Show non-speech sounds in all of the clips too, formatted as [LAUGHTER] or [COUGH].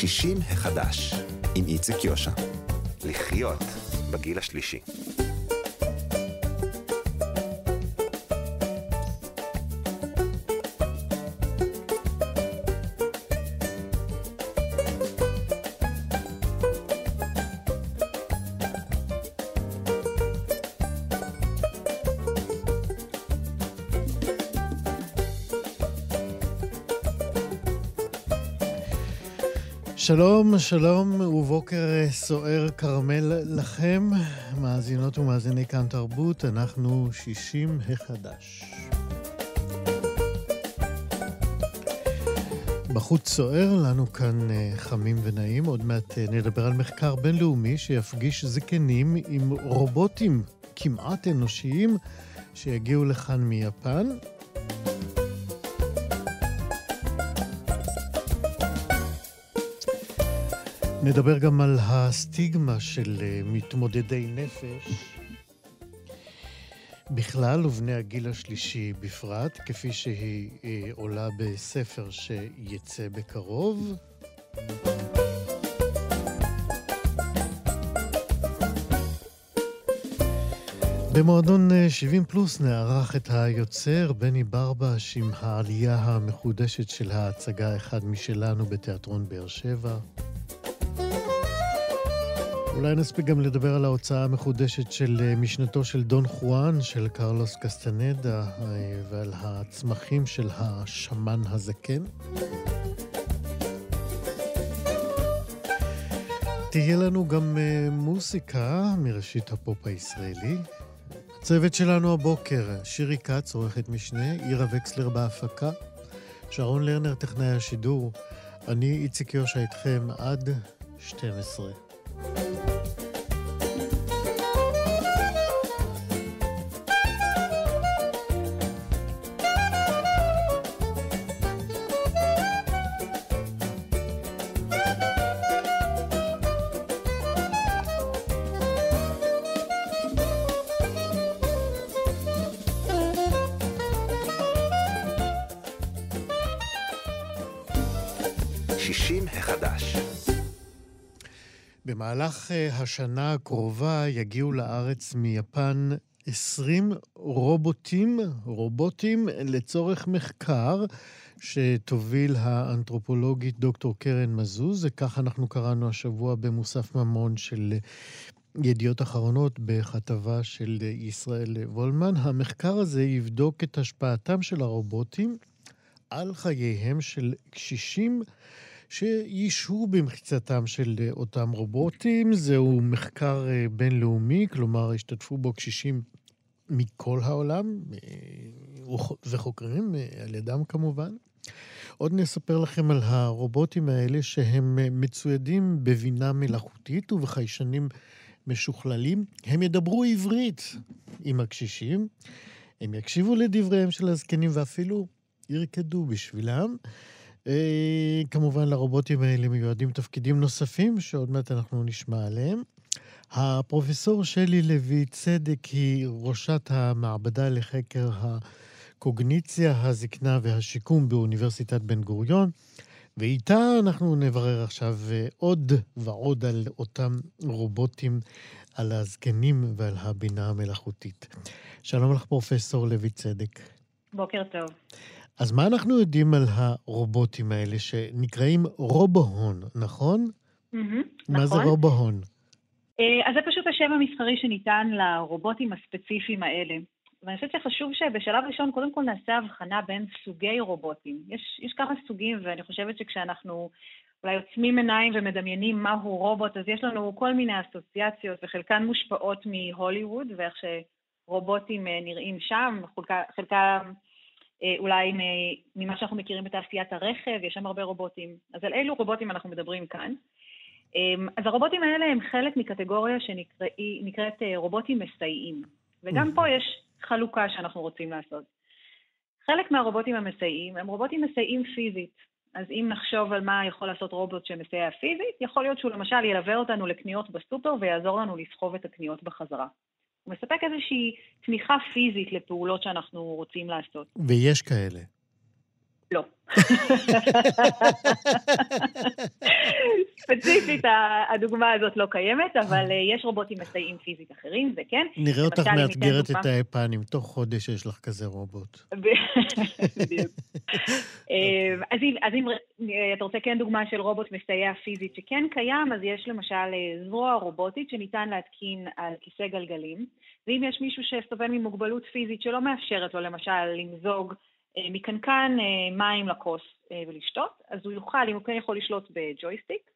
60 החדש, עם איציק יושע. לחיות בגיל השלישי. שלום, שלום ובוקר סוער כרמל לכם, מאזינות ומאזיני כאן תרבות, אנחנו 60 החדש. בחוץ סוער, לנו כאן אה, חמים ונעים. עוד מעט אה, נדבר על מחקר בינלאומי שיפגיש זקנים עם רובוטים כמעט אנושיים שיגיעו לכאן מיפן. נדבר גם על הסטיגמה של אה, מתמודדי נפש בכלל ובני הגיל השלישי בפרט, כפי שהיא אה, עולה בספר שיצא בקרוב. במועדון 70 אה, פלוס נערך את היוצר בני ברבש עם העלייה המחודשת של ההצגה "אחד משלנו" בתיאטרון באר שבע. אולי נספיק גם לדבר על ההוצאה המחודשת של אה, משנתו של דון חואן, של קרלוס קסטנדה, אה, ועל הצמחים של השמן הזקן. תהיה לנו גם uh, מוסיקה מראשית הפופ הישראלי. הצוות שלנו הבוקר, שירי כץ, עורכת משנה, עירה וקסלר בהפקה, שרון לרנר, טכנאי השידור, אני איציק יושע איתכם עד 12. במהלך אה, השנה הקרובה יגיעו לארץ מיפן 20 רובוטים, רובוטים לצורך מחקר שתוביל האנתרופולוגית דוקטור קרן מזוז, וכך אנחנו קראנו השבוע במוסף ממון של ידיעות אחרונות בכתבה של ישראל וולמן. המחקר הזה יבדוק את השפעתם של הרובוטים על חייהם של קשישים שישהו במחיצתם של אה, אותם רובוטים. זהו מחקר אה, בינלאומי, כלומר, השתתפו בו קשישים מכל העולם, אה, וחוקרים על ידם כמובן. עוד נספר לכם על הרובוטים האלה שהם מצוידים בבינה מלאכותית ובחיישנים משוכללים. הם ידברו עברית עם הקשישים, הם יקשיבו לדבריהם של הזקנים ואפילו ירקדו בשבילם. אה, כמובן לרובוטים האלה מיועדים תפקידים נוספים, שעוד מעט אנחנו נשמע עליהם. הפרופסור שלי לוי צדק היא ראשת המעבדה לחקר הקוגניציה, הזקנה והשיקום באוניברסיטת בן גוריון, ואיתה אנחנו נברר עכשיו אה, עוד ועוד על אותם רובוטים, על הזקנים ועל הבינה המלאכותית. שלום לך, פרופסור לוי צדק. בוקר טוב. אז מה אנחנו יודעים על הרובוטים האלה שנקראים רובוהון, נכון? Mm-hmm, מה נכון. זה רובוהון? אה, אז זה פשוט השם המסחרי שניתן לרובוטים הספציפיים האלה. ואני חושבת שחשוב שבשלב ראשון קודם כל נעשה הבחנה בין סוגי רובוטים. יש, יש כמה סוגים, ואני חושבת שכשאנחנו אולי עוצמים עיניים ומדמיינים מהו רובוט, אז יש לנו כל מיני אסוציאציות, וחלקן מושפעות מהוליווד, ואיך שרובוטים אה, נראים שם, חלקם אה, אולי ממה שאנחנו מכירים בתעשיית הרכב, יש שם הרבה רובוטים. אז על אילו רובוטים אנחנו מדברים כאן? אמ, אז הרובוטים האלה הם חלק מקטגוריה שנקראת אה, רובוטים מסייעים. וגם פה יש חלוקה שאנחנו רוצים לעשות. חלק מהרובוטים המסייעים הם רובוטים מסייעים פיזית. אז אם נחשוב על מה יכול לעשות רובוט שמסייע פיזית, יכול להיות שהוא למשל ילווה אותנו לקניות בסופר ויעזור לנו לסחוב את הקניות בחזרה. מספק איזושהי תמיכה פיזית לפעולות שאנחנו רוצים לעשות. ויש כאלה. לא. [LAUGHS] ספציפית הדוגמה הזאת לא קיימת, אבל אה, יש רובוטים מסייעים פיזית אחרים, זה כן. נראה אותך מאתגרת את היפנים, תוך חודש יש לך כזה רובוט. [LAUGHS] בדיוק. [LAUGHS] אה, אז אם אתה רוצה כן דוגמה של רובוט מסייע פיזית שכן קיים, אז יש למשל אה, זרוע רובוטית שניתן להתקין על כיסא גלגלים, ואם יש מישהו שסובל ממוגבלות פיזית שלא מאפשרת לו למשל למזוג אה, מקנקן אה, מים לכוס אה, ולשתות, אז הוא יוכל, אם הוא כן יכול לשלוט בג'ויסטיק,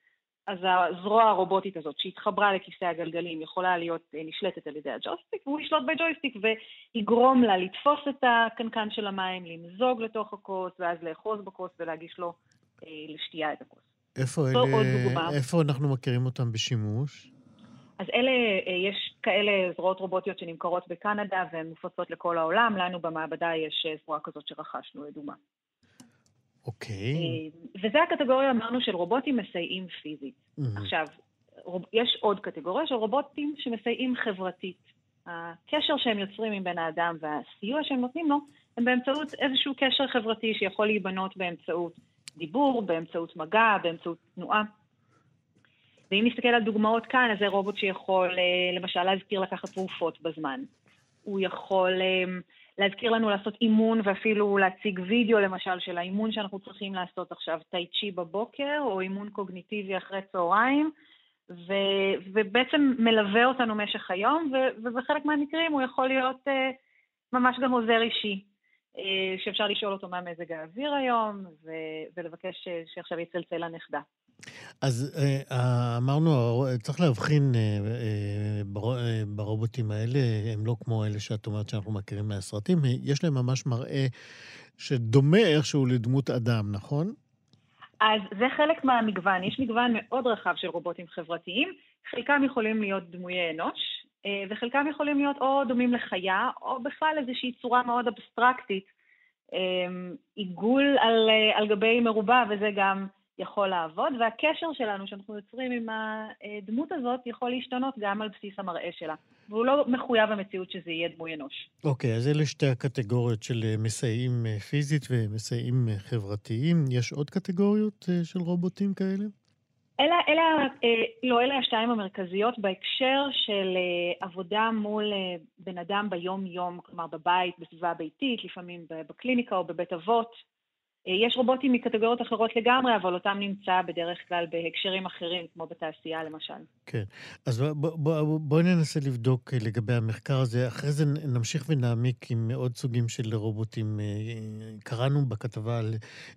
אז הזרוע הרובוטית הזאת שהתחברה לכיסא הגלגלים יכולה להיות נשלטת על ידי הג'ויסטיק, והוא ישלוט בג'ויסטיק ויגרום לה לתפוס את הקנקן של המים, למזוג לתוך הכוס, ואז לאחוז בכוס ולהגיש לו לשתייה את הכוס. איפה, אלה, איפה אנחנו מכירים אותם בשימוש? אז אלה, אה, יש כאלה זרועות רובוטיות שנמכרות בקנדה והן מופצות לכל העולם. לנו במעבדה יש אה, זרוע כזאת שרכשנו, לדוגמה. אוקיי. Okay. אה, וזה הקטגוריה, אמרנו, של רובוטים מסייעים פיזית. Mm-hmm. עכשיו, יש עוד קטגוריה של רובוטים שמסייעים חברתית. הקשר שהם יוצרים עם בן האדם והסיוע שהם נותנים לו, הם באמצעות איזשהו קשר חברתי שיכול להיבנות באמצעות דיבור, באמצעות מגע, באמצעות תנועה. ואם נסתכל על דוגמאות כאן, אז זה רובוט שיכול אה, למשל להזכיר לקחת תרופות בזמן. הוא יכול אה, להזכיר לנו לעשות אימון ואפילו להציג וידאו למשל של האימון שאנחנו צריכים לעשות עכשיו, טאי צ'י בבוקר או אימון קוגניטיבי אחרי צהריים, ו, ובעצם מלווה אותנו משך היום, ו, ובחלק מהמקרים הוא יכול להיות uh, ממש גם עוזר אישי, uh, שאפשר לשאול אותו מה מזג האוויר היום, ו, ולבקש שעכשיו יצלצל לנכדה. אז אה, אמרנו, צריך להבחין אה, אה, ברובוטים האלה, הם לא כמו אלה שאת אומרת שאנחנו מכירים מהסרטים, יש להם ממש מראה שדומה איכשהו לדמות אדם, נכון? אז זה חלק מהמגוון. יש מגוון מאוד רחב של רובוטים חברתיים. חלקם יכולים להיות דמויי אנוש, וחלקם יכולים להיות או דומים לחיה, או בכלל איזושהי צורה מאוד אבסטרקטית. עיגול על, על גבי מרובע, וזה גם יכול לעבוד, והקשר שלנו שאנחנו יוצרים עם הדמות הזאת יכול להשתנות גם על בסיס המראה שלה. והוא לא מחויב המציאות שזה יהיה דמוי אנוש. אוקיי, okay, אז אלה שתי הקטגוריות של אה, מסייעים אה, פיזית ומסייעים אה, חברתיים. יש עוד קטגוריות של רובוטים כאלה? אלה, אלה, לא, אלה השתיים המרכזיות בהקשר של עבודה מול בן אדם ביום-יום, כלומר בבית, בסביבה הביתית, לפעמים בקליניקה או בבית אבות. יש רובוטים מקטגוריות אחרות לגמרי, אבל אותם נמצא בדרך כלל בהקשרים אחרים, כמו בתעשייה למשל. כן. אז בואי בוא, בוא, ננסה לבדוק לגבי המחקר הזה. אחרי זה נמשיך ונעמיק עם עוד סוגים של רובוטים. אה, קראנו בכתבה על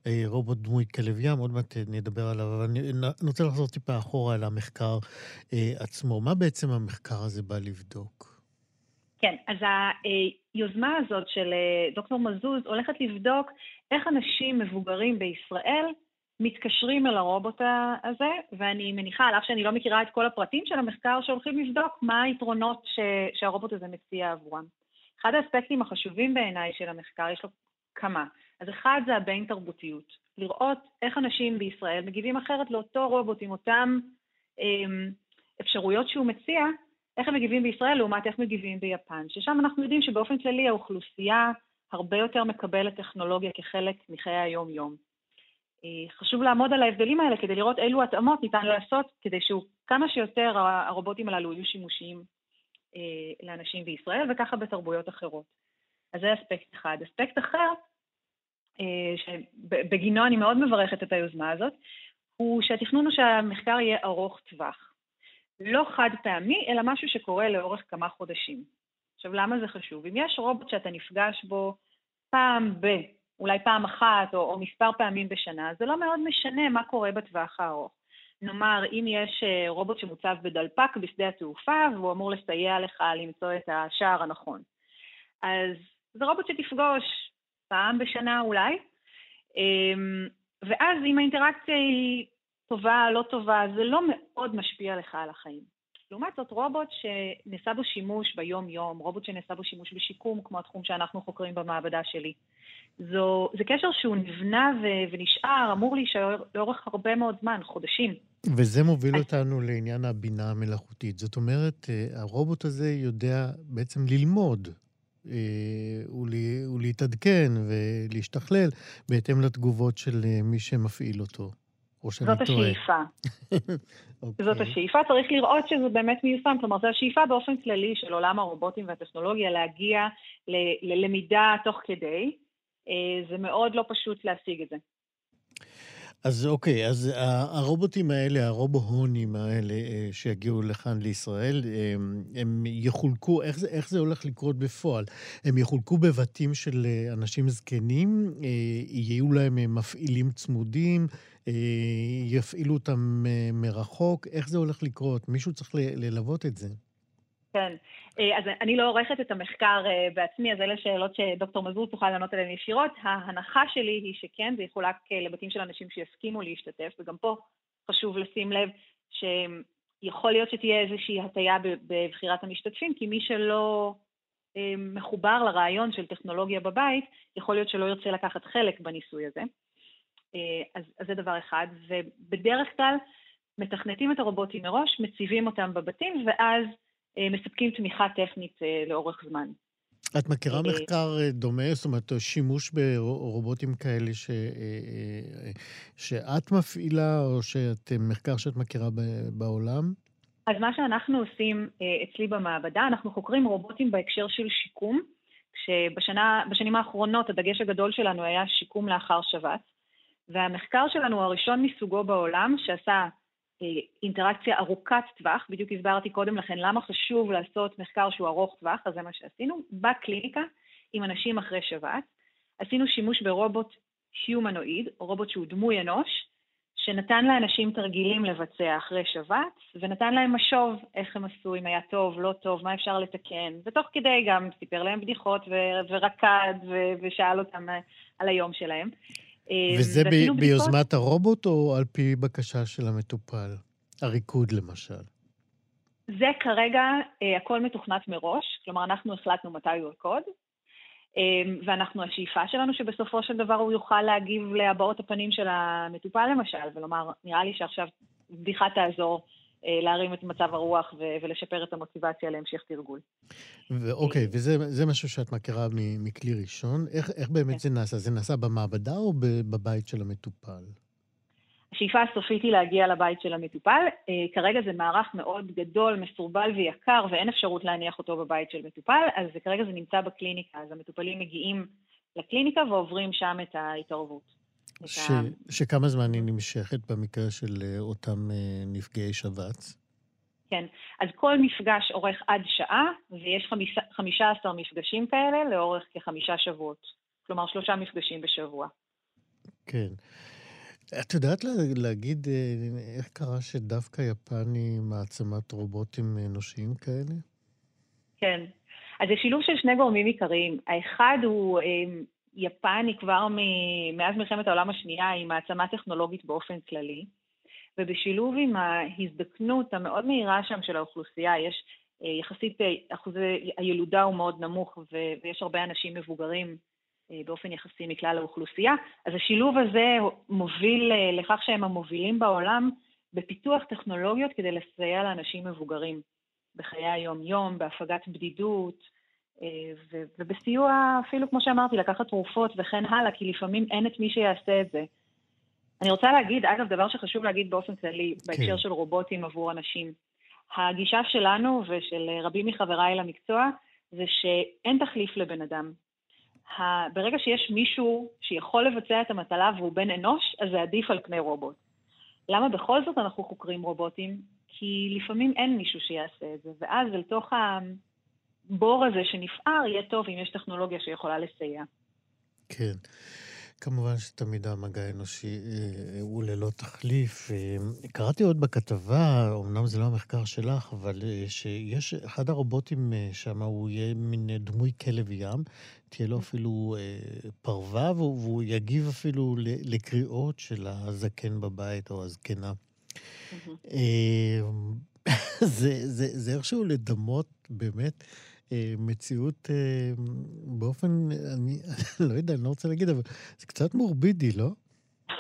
אה, רובוט דמוי כלב ים, עוד מעט נדבר עליו, אבל אני רוצה לחזור טיפה אחורה על המחקר אה, עצמו. מה בעצם המחקר הזה בא לבדוק? כן, אז היוזמה הזאת של דוקטור מזוז הולכת לבדוק איך אנשים מבוגרים בישראל מתקשרים אל הרובוט הזה, ואני מניחה, על אף שאני לא מכירה את כל הפרטים של המחקר, שהולכים לבדוק מה היתרונות ש, שהרובוט הזה מציע עבורם. אחד האספקטים החשובים בעיניי של המחקר, יש לו כמה. אז אחד זה הבין-תרבותיות. לראות איך אנשים בישראל מגיבים אחרת לאותו רובוט עם אותן אמ, אפשרויות שהוא מציע, איך הם מגיבים בישראל לעומת איך מגיבים ביפן, ששם אנחנו יודעים שבאופן כללי האוכלוסייה הרבה יותר מקבלת טכנולוגיה כחלק מחיי היום-יום. אה, חשוב לעמוד על ההבדלים האלה כדי לראות אילו התאמות ניתן לעשות כדי שכמה שיותר הרובוטים הללו יהיו שימושיים אה, לאנשים בישראל וככה בתרבויות אחרות. אז זה אספקט אחד. אספקט אחר, אה, שבגינו אני מאוד מברכת את היוזמה הזאת, הוא שהתכנון הוא שהמחקר יהיה ארוך טווח. לא חד פעמי, אלא משהו שקורה לאורך כמה חודשים. עכשיו, למה זה חשוב? אם יש רובוט שאתה נפגש בו פעם ב... אולי פעם אחת או, או מספר פעמים בשנה, זה לא מאוד משנה מה קורה בטווח הארוך. נאמר, אם יש אה, רובוט שמוצב בדלפק בשדה התעופה והוא אמור לסייע לך למצוא את השער הנכון. אז זה רובוט שתפגוש פעם בשנה אולי, אמ, ואז אם האינטראקציה היא טובה, לא טובה, זה לא מאוד משפיע לך על החיים. לעומת זאת, רובוט שנעשה בו שימוש ביום-יום, רובוט שנעשה בו שימוש בשיקום, כמו התחום שאנחנו חוקרים במעבדה שלי. זו, זה קשר שהוא נבנה ו, ונשאר, אמור להישאר לאורך הרבה מאוד זמן, חודשים. וזה מוביל אז... אותנו לעניין הבינה המלאכותית. זאת אומרת, אה, הרובוט הזה יודע בעצם ללמוד ולהתעדכן ולהשתכלל בהתאם לתגובות של מי שמפעיל אותו. או שאני זאת טועה. השאיפה. okay. [LAUGHS] זאת השאיפה, צריך לראות שזה באמת מיושם. כלומר, זו השאיפה באופן כללי של עולם הרובוטים והטכנולוגיה להגיע ללמידה תוך כדי. זה מאוד לא פשוט להשיג את זה. אז אוקיי, אז הרובוטים האלה, הרובוהונים האלה שיגיעו לכאן לישראל, הם, הם יחולקו, איך זה, איך זה הולך לקרות בפועל? הם יחולקו בבתים של אנשים זקנים, יהיו להם מפעילים צמודים, יפעילו אותם מרחוק, איך זה הולך לקרות? מישהו צריך ללוות את זה. כן, אז אני לא עורכת את המחקר בעצמי, אז אלה שאלות שדוקטור מזור תוכל לענות עליהן ישירות. ההנחה שלי היא שכן, זה יחולק לבתים של אנשים שיסכימו להשתתף, וגם פה חשוב לשים לב שיכול להיות שתהיה איזושהי הטיה בבחירת המשתתפים, כי מי שלא מחובר לרעיון של טכנולוגיה בבית, יכול להיות שלא ירצה לקחת חלק בניסוי הזה. אז, אז זה דבר אחד, ובדרך כלל מתכנתים את הרובוטים מראש, מציבים אותם בבתים, ואז מספקים תמיכה טכנית לאורך זמן. את מכירה מחקר דומה, זאת אומרת, שימוש ברובוטים כאלה ש... שאת מפעילה, או שאת, מחקר שאת מכירה בעולם? אז מה שאנחנו עושים אצלי במעבדה, אנחנו חוקרים רובוטים בהקשר של שיקום, כשבשנים האחרונות הדגש הגדול שלנו היה שיקום לאחר שבץ, והמחקר שלנו הוא הראשון מסוגו בעולם שעשה אינטראקציה ארוכת טווח, בדיוק הסברתי קודם לכן למה חשוב לעשות מחקר שהוא ארוך טווח, אז זה מה שעשינו, בקליניקה עם אנשים אחרי שבץ. עשינו שימוש ברובוט הומנואיד, רובוט שהוא דמוי אנוש, שנתן לאנשים תרגילים לבצע אחרי שבץ, ונתן להם משוב איך הם עשו, אם היה טוב, לא טוב, מה אפשר לתקן, ותוך כדי גם סיפר להם בדיחות ו- ורקד ו- ושאל אותם על היום שלהם. וזה ב- ביוזמת הרובוט או על פי בקשה של המטופל? הריקוד למשל. זה כרגע הכל מתוכנת מראש, כלומר אנחנו החלטנו מתי הוא ירקוד, ואנחנו, השאיפה שלנו שבסופו של דבר הוא יוכל להגיב להבעות הפנים של המטופל למשל, ולומר, נראה לי שעכשיו בדיחה תעזור להרים את מצב הרוח ולשפר את המוטיבציה להמשך תרגול. ואוקיי, וזה משהו שאת מכירה מכלי ראשון. איך, איך באמת זה נעשה? זה נעשה במעבדה או בבית של המטופל? השאיפה הסופית היא להגיע לבית של המטופל. כרגע זה מערך מאוד גדול, מסורבל ויקר, ואין אפשרות להניח אותו בבית של מטופל, אז כרגע זה נמצא בקליניקה, אז המטופלים מגיעים לקליניקה ועוברים שם את ההתערבות. ש... שכמה זמן היא נמשכת במקרה של אותם נפגעי שבץ? כן, אז כל מפגש אורך עד שעה, ויש חמישה, 15 מפגשים כאלה לאורך כחמישה שבועות. כלומר, שלושה מפגשים בשבוע. כן. את יודעת להגיד איך קרה שדווקא יפן היא מעצמת רובוטים אנושיים כאלה? כן. אז זה שילוב של שני גורמים עיקריים. האחד הוא יפן היא כבר מאז מלחמת העולם השנייה, היא מעצמה טכנולוגית באופן כללי, ובשילוב עם ההזדקנות המאוד מהירה שם של האוכלוסייה, יש יחסית, אחוזי הילודה הוא מאוד נמוך ויש הרבה אנשים מבוגרים באופן יחסי מכלל האוכלוסייה, אז השילוב הזה מוביל לכך שהם המובילים בעולם בפיתוח טכנולוגיות כדי לסייע לאנשים מבוגרים בחיי היום-יום, בהפגת בדידות, ובסיוע, אפילו כמו שאמרתי, לקחת תרופות וכן הלאה, כי לפעמים אין את מי שיעשה את זה. אני רוצה להגיד, אגב, דבר שחשוב להגיד באופן כללי, בהקשר כן. של רובוטים עבור אנשים. הגישה שלנו ושל רבים מחבריי למקצוע, זה שאין תחליף לבן אדם. ברגע שיש מישהו שיכול לבצע את המטלה והוא בן אנוש, אז זה עדיף על פני רובוט. למה בכל זאת אנחנו חוקרים רובוטים? כי לפעמים אין מישהו שיעשה את זה, ואז אל תוך הבור הזה שנפער, יהיה טוב אם יש טכנולוגיה שיכולה לסייע. כן. כמובן שתמיד המגע האנושי אה, הוא ללא תחליף. אה, קראתי עוד בכתבה, אמנם זה לא המחקר שלך, אבל אה, שיש אחד הרובוטים שם, הוא יהיה מין דמוי כלב ים, תהיה לו אפילו פרווה, והוא, יגיב אפילו לקריאות של הזקן בבית או הזקנה. [LAUGHS] זה, זה, זה איכשהו לדמות באמת מציאות באופן, אני [LAUGHS] לא יודע, אני לא רוצה להגיד, אבל זה קצת מורבידי, לא? [LAUGHS]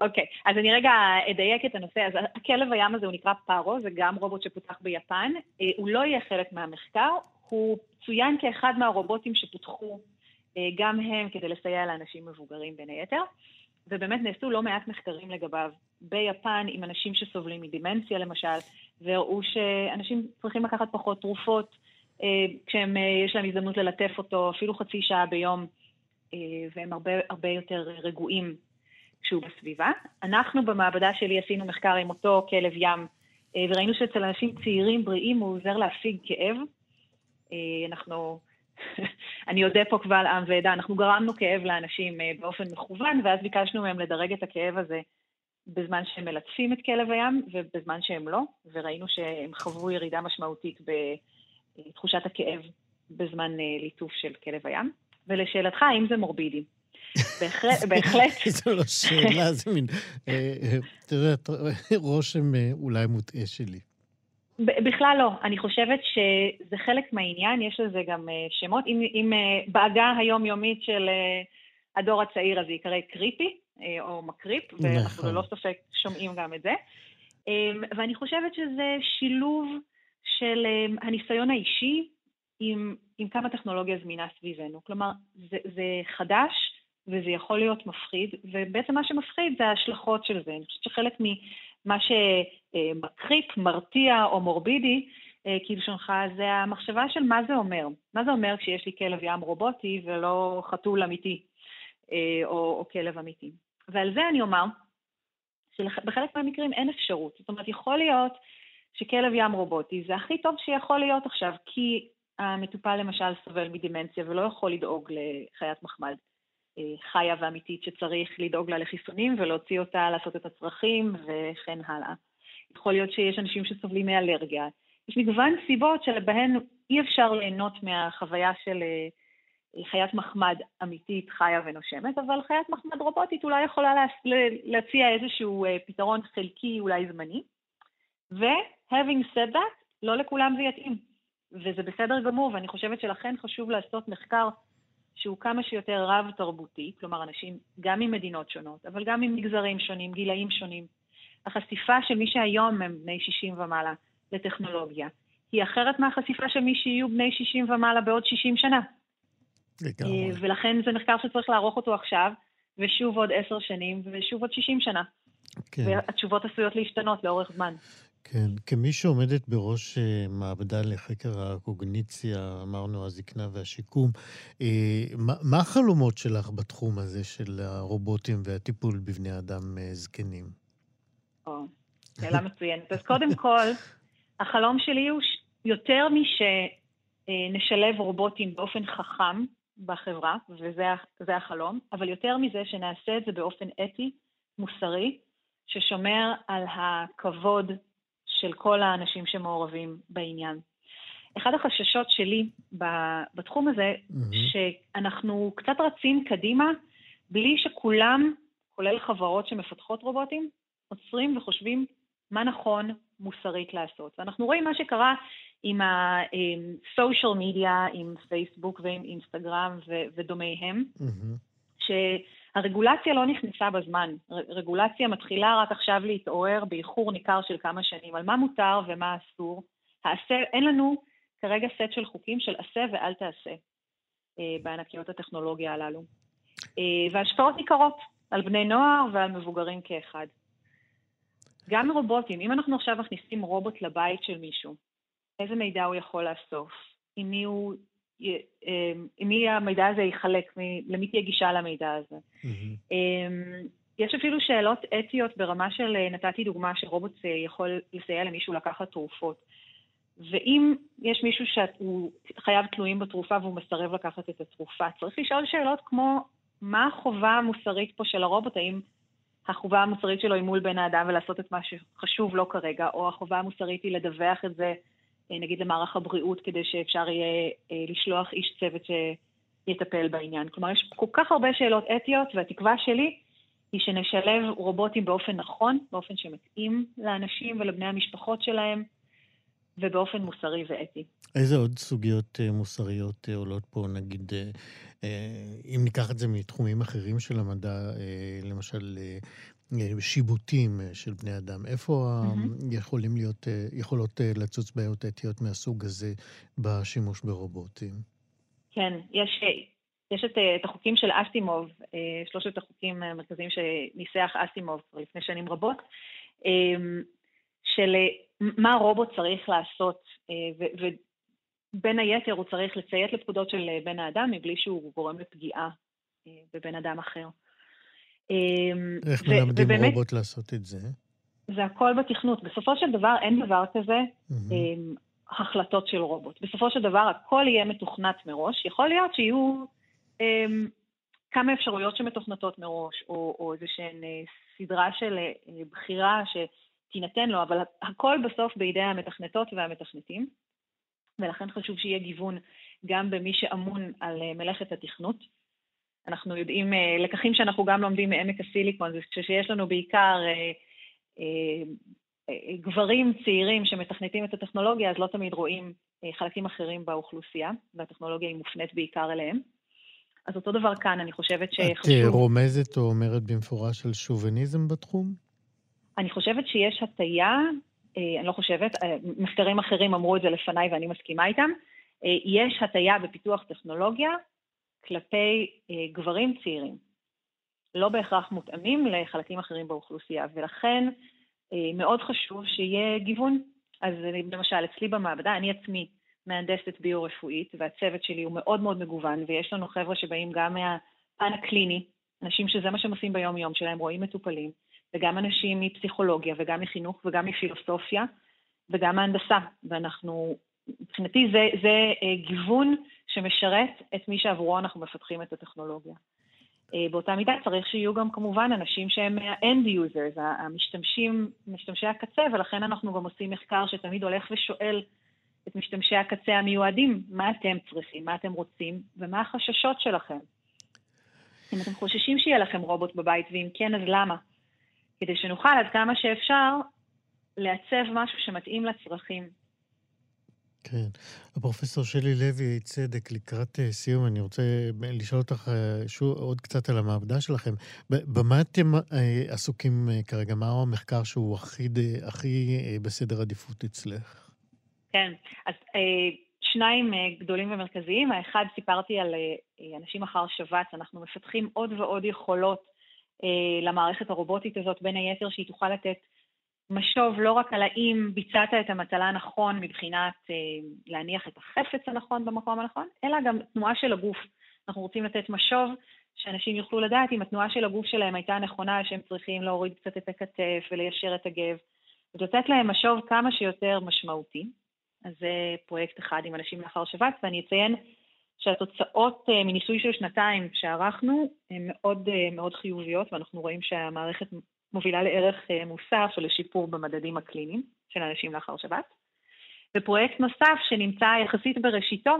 אוקיי, okay, אז אני רגע אדייק את הנושא. אז הכלב הים הזה הוא נקרא פארו, זה גם רובוט שפותח ביפן. הוא לא יהיה חלק מהמחקר, הוא צוין כאחד מהרובוטים שפותחו גם הם כדי לסייע לאנשים מבוגרים בין היתר, ובאמת נעשו לא מעט מחקרים לגביו ביפן עם אנשים שסובלים מדימנציה למשל, והראו שאנשים צריכים לקחת פחות תרופות כשהם, יש להם הזדמנות ללטף אותו אפילו חצי שעה ביום, והם הרבה, הרבה יותר רגועים כשהוא בסביבה. אנחנו במעבדה שלי עשינו מחקר עם אותו כלב ים, אה, וראינו שאצל אנשים צעירים בריאים הוא עוזר להפיג כאב. אה, אנחנו, [LAUGHS] אני אודה פה קבל עם ועדה, אנחנו גרמנו כאב לאנשים אה, באופן מכוון, ואז ביקשנו מהם לדרג את הכאב הזה בזמן שהם מלטפים את כלב הים ובזמן שהם לא, וראינו שהם חוו ירידה משמעותית בתחושת הכאב בזמן ליטוף של כלב הים. ולשאלתך, האם זה מורבידי? [LAUGHS] בהחלט. [LAUGHS] זו לא שאלה, זה מין, אה, אה, את יודעת, רושם אה, אולי מוטעה שלי. בכלל לא. אני חושבת שזה חלק מהעניין, יש לזה גם שמות. אם, אם בעגה היומיומית של הדור הצעיר הזה יקרא קריפי, או מקריפ, ואנחנו ללא ספק שומעים גם את זה. ואני חושבת שזה שילוב של הניסיון האישי עם, עם כמה טכנולוגיה זמינה סביבנו. כלומר, זה, זה חדש, וזה יכול להיות מפחיד, ובעצם מה שמפחיד זה ההשלכות של זה. אני חושבת שחלק ממה שמקריפ, מרתיע או מורבידי, אה, כלשונך, זה המחשבה של מה זה אומר. מה זה אומר כשיש לי כלב ים רובוטי ולא חתול אמיתי, אה, או, או כלב אמיתי. ועל זה אני אומר שבחלק מהמקרים אין אפשרות. זאת אומרת, יכול להיות שכלב ים רובוטי זה הכי טוב שיכול להיות עכשיו, כי המטופל למשל סובל מדימנציה ולא יכול לדאוג לחיית מחמד. אה, חיה ואמיתית שצריך לדאוג לה לחיסונים ולהוציא אותה לעשות את הצרכים וכן הלאה. יכול להיות שיש אנשים שסובלים מאלרגיה. יש מגוון סיבות שבהן אי אפשר ליהנות מהחוויה של אה, חיית מחמד אמיתית, חיה ונושמת, אבל חיית מחמד רובוטית אולי יכולה להציע איזשהו אה, פתרון חלקי, אולי זמני. ו-having said that, לא לכולם זה יתאים. וזה בסדר גמור, ואני חושבת שלכן חשוב לעשות מחקר שהוא כמה שיותר רב-תרבותי, כלומר אנשים גם ממדינות שונות, אבל גם ממגזרים שונים, גילאים שונים. החשיפה של מי שהיום הם בני 60 ומעלה לטכנולוגיה, היא אחרת מהחשיפה של מי שיהיו בני 60 ומעלה בעוד 60 שנה. לגמרי. ולכן זה מחקר שצריך לערוך אותו עכשיו, ושוב עוד עשר שנים, ושוב עוד 60 שנה. כן. והתשובות עשויות להשתנות לאורך זמן. כן, כמי שעומדת בראש אה, מעבדה לחקר הקוגניציה, אמרנו, הזקנה והשיקום, אה, מה החלומות שלך בתחום הזה של הרובוטים והטיפול בבני אדם אה, זקנים? שאלה מצוינת. אז קודם כל, החלום שלי הוא יותר משנשלב רובוטים באופן חכם בחברה, וזה החלום, אבל יותר מזה שנעשה את זה באופן אתי, מוסרי, ששומר על הכבוד של כל האנשים שמעורבים בעניין. אחד החששות שלי בתחום הזה, mm-hmm. שאנחנו קצת רצים קדימה בלי שכולם, כולל חברות שמפתחות רובוטים, עוצרים וחושבים מה נכון מוסרית לעשות. ואנחנו רואים מה שקרה עם ה-social media, עם פייסבוק ועם אינסטגרם ודומיהם, mm-hmm. הרגולציה לא נכנסה בזמן. רגולציה מתחילה רק עכשיו להתעורר באיחור ניכר של כמה שנים על מה מותר ומה אסור. העשה, אין לנו כרגע סט של חוקים של עשה ואל תעשה אה, בענקיות הטכנולוגיה הללו. אה, והשפעות ניכרות על בני נוער ועל מבוגרים כאחד. גם רובוטים, אם אנחנו עכשיו מכניסים רובוט לבית של מישהו, איזה מידע הוא יכול לאסוף? עם מי הוא עם מי המידע הזה ייחלק, למי תהיה גישה למידע הזה. Mm-hmm. יש אפילו שאלות אתיות ברמה של, אה, נתתי דוגמה שרובוט אה, יכול לסייע למישהו לקחת תרופות. ואם יש מישהו שהוא חייב תלויים בתרופה והוא מסרב לקחת את התרופה, צריך לשאול שאלות כמו, מה החובה המוסרית פה של הרובוט? האם החובה המוסרית שלו היא מול בן האדם ולעשות את מה שחשוב לו כרגע, או החובה המוסרית היא לדווח את זה אה, נגיד למערך הבריאות, כדי שאפשר יהיה אה, לשלוח איש צוות שיטפל בעניין. כלומר, יש כל כך הרבה שאלות אתיות, והתקווה שלי היא שנשלב רובוטים באופן נכון, באופן שמתאים לאנשים ולבני המשפחות שלהם, ובאופן מוסרי ואתי. איזה עוד סוגיות אה, מוסריות עולות פה, נגיד, אם ניקח את זה מתחומים אחרים של המדע, למשל שיבוטים של בני אדם. איפה mm-hmm. יכולים להיות, יכולות לצוץ בעיות אתיות מהסוג הזה בשימוש ברובוטים? כן, יש, יש את, את החוקים של אסימוב, שלושת החוקים המרכזיים שניסח אסימוב כבר לפני שנים רבות, של מה רובוט צריך לעשות, ובין היתר הוא צריך לציית לפקודות של בן האדם מבלי שהוא גורם לפגיעה בבן אדם אחר. איך מלמדים ובאמת, רובוט לעשות את זה? זה הכל בתכנות. בסופו של דבר אין דבר כזה mm-hmm. החלטות של רובוט. בסופו של דבר הכל יהיה מתוכנת מראש. יכול להיות שיהיו um, כמה אפשרויות שמתוכנתות מראש, או, או איזושהי סדרה של uh, בחירה שתינתן לו, אבל הכל בסוף בידי המתכנתות והמתכנתים, ולכן חשוב שיהיה גיוון גם במי שאמון על uh, מלאכת התכנות. אנחנו יודעים, אה, לקחים שאנחנו גם לומדים מעמק הסיליקון, זה שיש לנו בעיקר אה, אה, גברים צעירים שמתכנתים את הטכנולוגיה, אז לא תמיד רואים חלקים אחרים באוכלוסייה, והטכנולוגיה היא מופנית בעיקר אליהם. אז אותו דבר כאן, אני חושבת שחשוב... את רומזת או אומרת במפורש על שוביניזם בתחום? אני חושבת שיש הטייה, אני לא חושבת, מחקרים אחרים אמרו את זה לפניי ואני מסכימה איתם, יש הטייה בפיתוח טכנולוגיה כלפי אה, גברים צעירים, לא בהכרח מותאמים לחלקים אחרים באוכלוסייה, ולכן אה, מאוד חשוב שיהיה גיוון. אז למשל, אצלי במעבדה, אני עצמי מהנדסת ביו-רפואית, והצוות שלי הוא מאוד מאוד מגוון, ויש לנו חבר'ה שבאים גם מהפן הקליני, אנשים שזה מה שהם עושים ביום-יום שלהם, רואים מטופלים, וגם אנשים מפסיכולוגיה, וגם מחינוך, וגם מפילוסופיה, וגם מהנדסה. ואנחנו מבחינתי זה, זה אה, גיוון שמשרת את מי שעבורו אנחנו מפתחים את הטכנולוגיה. אה, באותה מידה צריך שיהיו גם כמובן אנשים שהם ה-end users, המשתמשים, משתמשי הקצה, ולכן אנחנו גם עושים מחקר שתמיד הולך ושואל את משתמשי הקצה המיועדים, מה אתם צריכים, מה אתם רוצים, ומה החששות שלכם. אם אתם חוששים שיהיה לכם רובוט בבית, ואם כן, אז למה? כדי שנוכל עד כמה שאפשר לעצב משהו שמתאים לצרכים כן. הפרופסור שלי לוי צדק, לקראת אה, סיום, אני רוצה אה, לשאול אותך אה, שוב עוד קצת על המעבדה שלכם. במה אתם עסוקים כרגע? מהו המחקר שהוא הכי, הכי בסדר עדיפות אצלך? כן, אז שניים גדולים ומרכזיים. האחד, סיפרתי על אנשים אחר שבץ, אנחנו מפתחים עוד ועוד יכולות למערכת הרובוטית הזאת, בין היתר שהיא תוכל לתת משוב לא רק על האם ביצעת את המטלה הנכון מבחינת אה, להניח את החפץ הנכון במקום הנכון, אלא גם תנועה של הגוף. אנחנו רוצים לתת משוב שאנשים יוכלו לדעת אם התנועה של הגוף שלהם הייתה נכונה, שהם צריכים להוריד קצת את הכתף וליישר את הגב, ולתת להם משוב כמה שיותר משמעותי. אז זה פרויקט אחד עם אנשים לאחר שבץ, ואני אציין שהתוצאות אה, מניסוי של שנתיים שערכנו הן מאוד אה, מאוד חיוביות, ואנחנו רואים שהמערכת מובילה לערך אה, מוסף או לשיפור במדדים הקליניים של אנשים לאחר שבת. ופרויקט נוסף שנמצא יחסית בראשיתו,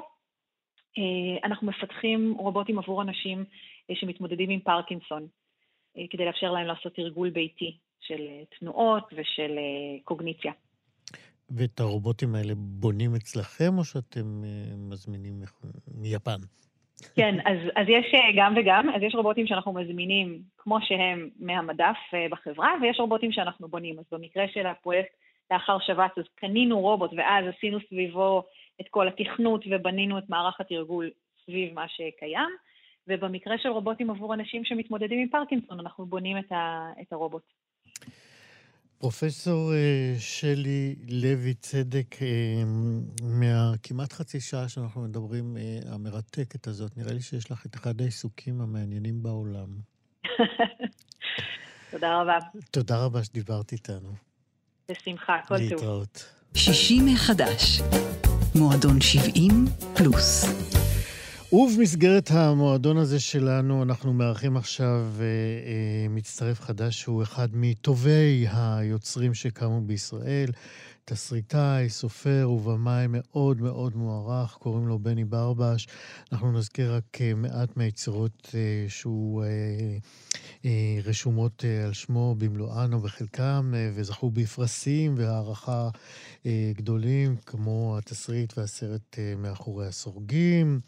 אה, אנחנו מפתחים רובוטים עבור אנשים אה, שמתמודדים עם פרקינסון, כדי לאפשר להם לעשות תרגול ביתי של תנועות ושל קוגניציה. ואת הרובוטים האלה בונים אצלכם, או שאתם מזמינים מיפן? כן, אז, אז יש אה, גם וגם, אז יש רובוטים שאנחנו מזמינים כמו שהם מהמדף אה, בחברה, ויש רובוטים שאנחנו בונים. אז במקרה של הפרויקט לאחר שבץ, אז קנינו רובוט ואז עשינו סביבו את כל התכנות ובנינו את מערך התרגול סביב מה שקיים, ובמקרה של רובוטים עבור אנשים שמתמודדים עם פרקינסון, אנחנו בונים את, ה, את הרובוט. פרופסור אה, שלי לוי צדק, אה, מהכמעט חצי שעה שאנחנו מדברים, אה, המרתקת הזאת, נראה לי שיש לך את אחד העיסוקים המעניינים בעולם. [LAUGHS] תודה רבה. תודה רבה שדיברת איתנו. בשמחה, כל טוב. להתראות. 60 מחדש, מועדון 70 פלוס. ובמסגרת המועדון הזה שלנו, אנחנו מארחים עכשיו אה, אה, מצטרף חדש שהוא אחד מטובי היוצרים שקמו בישראל. תסריטאי, סופר ובמאי מאוד מאוד מוערך, קוראים לו בני ברבש. אנחנו נזכיר רק מעט מהיצירות שהוא רשומות על שמו במלואן או בחלקם, וזכו בפרסים והערכה גדולים, כמו התסריט והסרט מאחורי הסורגים.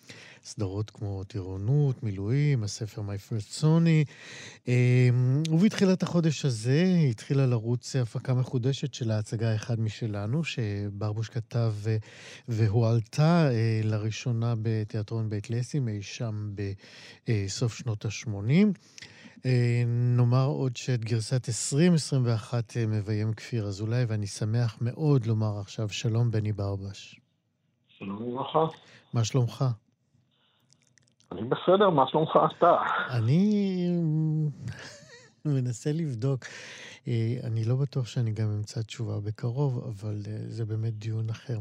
סדרות כמו טירונות, מילואים, הספר My First Sony. אמ, ובתחילת החודש הזה התחילה לרוץ הפקה מחודשת של ההצגה אחד משלנו, שברבוש כתב והועלתה אה, לראשונה בתיאטרון בית לסים אי שם בסוף שנות ה-80. אה, נאמר עוד שאת גרסת 2021 אה, מביים כפיר אזולאי, ואני שמח מאוד לומר עכשיו שלום, בני ברבש. שלום וברכה. מה שלומך? אני בסדר, מה שלומך אתה? אני מנסה לבדוק. אה, אני לא בטוח שאני גם אמצא תשובה בקרוב, אבל אה, זה באמת דיון אחר.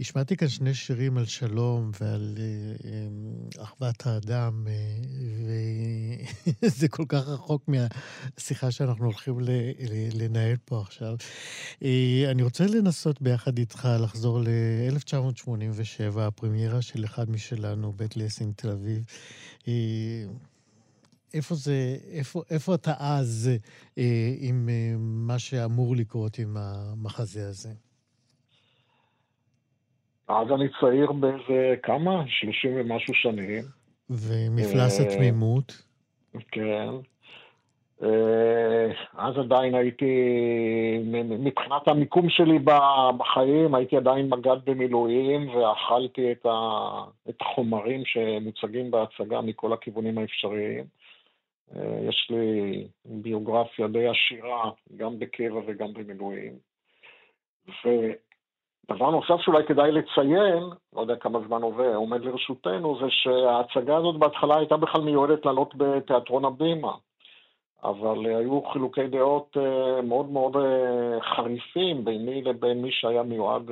השמעתי כאן שני שירים על שלום ועל אה, אחוות האדם, וזה כל כך רחוק מהשיחה שאנחנו הולכים לנהל פה עכשיו. אני רוצה לנסות ביחד איתך לחזור ל-1987, הפרמיירה של אחד משלנו, בית לסין תל אביב. איפה זה, איפה, איפה אתה אז אה, עם אה, מה שאמור לקרות עם המחזה הזה? אז אני צעיר באיזה כמה? שלושים ומשהו שנים. ומפלס אה, התמימות? כן. אה, אז עדיין הייתי, מבחינת המיקום שלי בחיים, הייתי עדיין מג"ד במילואים ואכלתי את החומרים שמוצגים בהצגה מכל הכיוונים האפשריים. אה, יש לי ביוגרפיה די עשירה, גם בקבע וגם במילואים. ודבר נוסף שאולי כדאי לציין, לא יודע כמה זמן עובר, עומד לרשותנו, זה שההצגה הזאת בהתחלה הייתה בכלל מיועדת לעלות בתיאטרון הבימה. אבל היו חילוקי דעות אה, מאוד מאוד אה, חריפים ביני לבין מי שהיה מיועד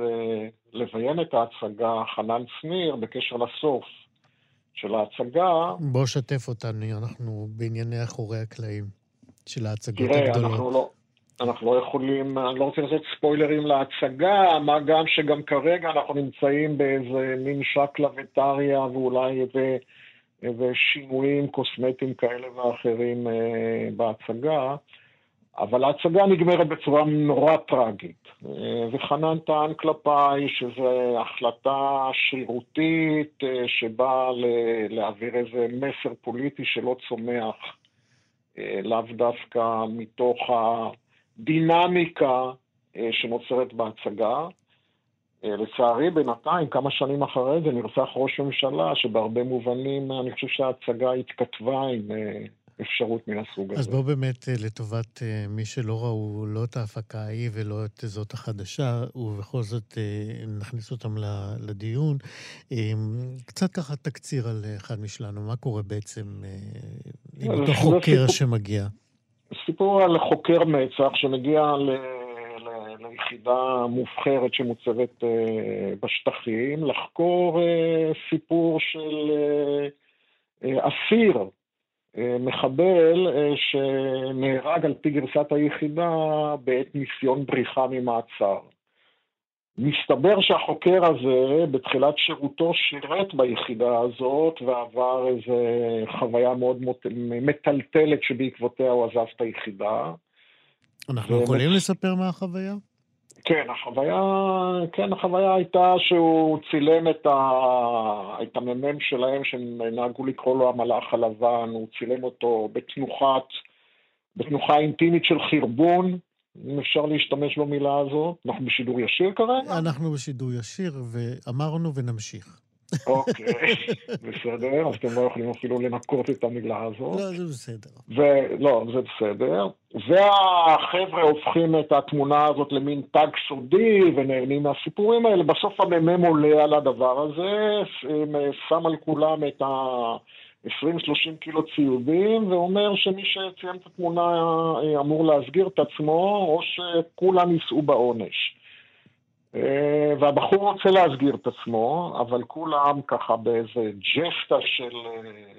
לביים את ההצגה, חנן שניר, בקשר לסוף. של ההצגה... בוא שתף אותנו, אנחנו בענייני אחורי הקלעים של ההצגות תראה, הגדולות. תראה, אנחנו לא... אנחנו לא יכולים, אני לא רוצה לעשות ספוילרים להצגה, מה גם שגם כרגע אנחנו נמצאים באיזה מין שקלא וטריא ואולי איזה, איזה שינויים קוסמטיים כאלה ואחרים אה, בהצגה. אבל ההצגה נגמרת בצורה נורא טרגית. אה, וחנן טען כלפיי שזו החלטה שרירותית אה, שבאה להעביר איזה מסר פוליטי שלא צומח אה, לאו דווקא מתוך הדינמיקה שנוצרת בהצגה. לצערי, בינתיים, כמה שנים אחרי זה, נרצח ראש ממשלה, שבהרבה מובנים אני חושב שההצגה התכתבה עם אפשרות מן הסוג הזה. אז בוא באמת, אה, לטובת אה, מי שלא ראו לא את ההפקה ההיא ולא את זאת החדשה, ובכל זאת אה, נכניס אותם לדיון, קצת ככה תקציר על אחד משלנו, מה קורה בעצם עם אותו חוקר סיפור, שמגיע? סיפור על חוקר מצ"ח שמגיע ל... ליחידה מובחרת שמוצבת בשטחים, לחקור סיפור של אסיר מחבל אה, שנהרג על פי גרסת היחידה בעת ניסיון בריחה ממעצר. מסתבר שהחוקר הזה בתחילת שירותו שירת ביחידה הזאת ועבר איזו חוויה מאוד מטלטלת שבעקבותיה הוא עזב את היחידה. אנחנו. יכולים לספר מה החוויה? כן, החוויה, כן, החוויה הייתה שהוא צילם את, ה, את המ"מ שלהם, שנהגו לקרוא לו המלאך הלבן, הוא צילם אותו בתנוחת, בתנוחה אינטימית של חרבון, אם אפשר להשתמש במילה הזאת. אנחנו בשידור ישיר כרגע? אנחנו בשידור ישיר, ואמרנו ונמשיך. אוקיי, [LAUGHS] בסדר, אז אתם לא יכולים אפילו לנקות את המילה הזאת. לא, זה בסדר. ו... לא, זה בסדר. והחבר'ה הופכים את התמונה הזאת למין תג סודי ונהנים מהסיפורים האלה. בסוף המ"מ עולה על הדבר הזה, שם על כולם את ה... 20-30 קילו ציודים, ואומר שמי שציים את התמונה אה, אמור להסגיר את עצמו, או שכולם יישאו בעונש. אה, והבחור רוצה להסגיר את עצמו, אבל כולם ככה באיזה ג'סטה של,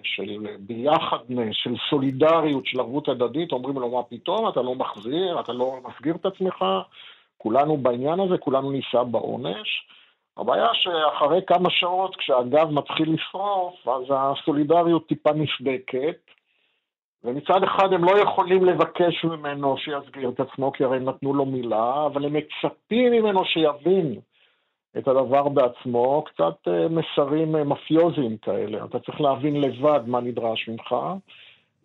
של ביחדנס, של סולידריות, של ערבות הדדית, אומרים לו, מה פתאום, אתה לא מחזיר, אתה לא מסגיר את עצמך. כולנו בעניין הזה, כולנו נישא בעונש. הבעיה שאחרי כמה שעות, כשהגב מתחיל לשרוף, אז הסולידריות טיפה נסדקת, ומצד אחד הם לא יכולים לבקש ממנו שיסגיר את עצמו, כי הרי הם נתנו לו מילה, אבל הם מצפים ממנו שיבין את הדבר בעצמו, קצת אה, מסרים אה, מפיוזיים כאלה. אתה צריך להבין לבד מה נדרש ממך,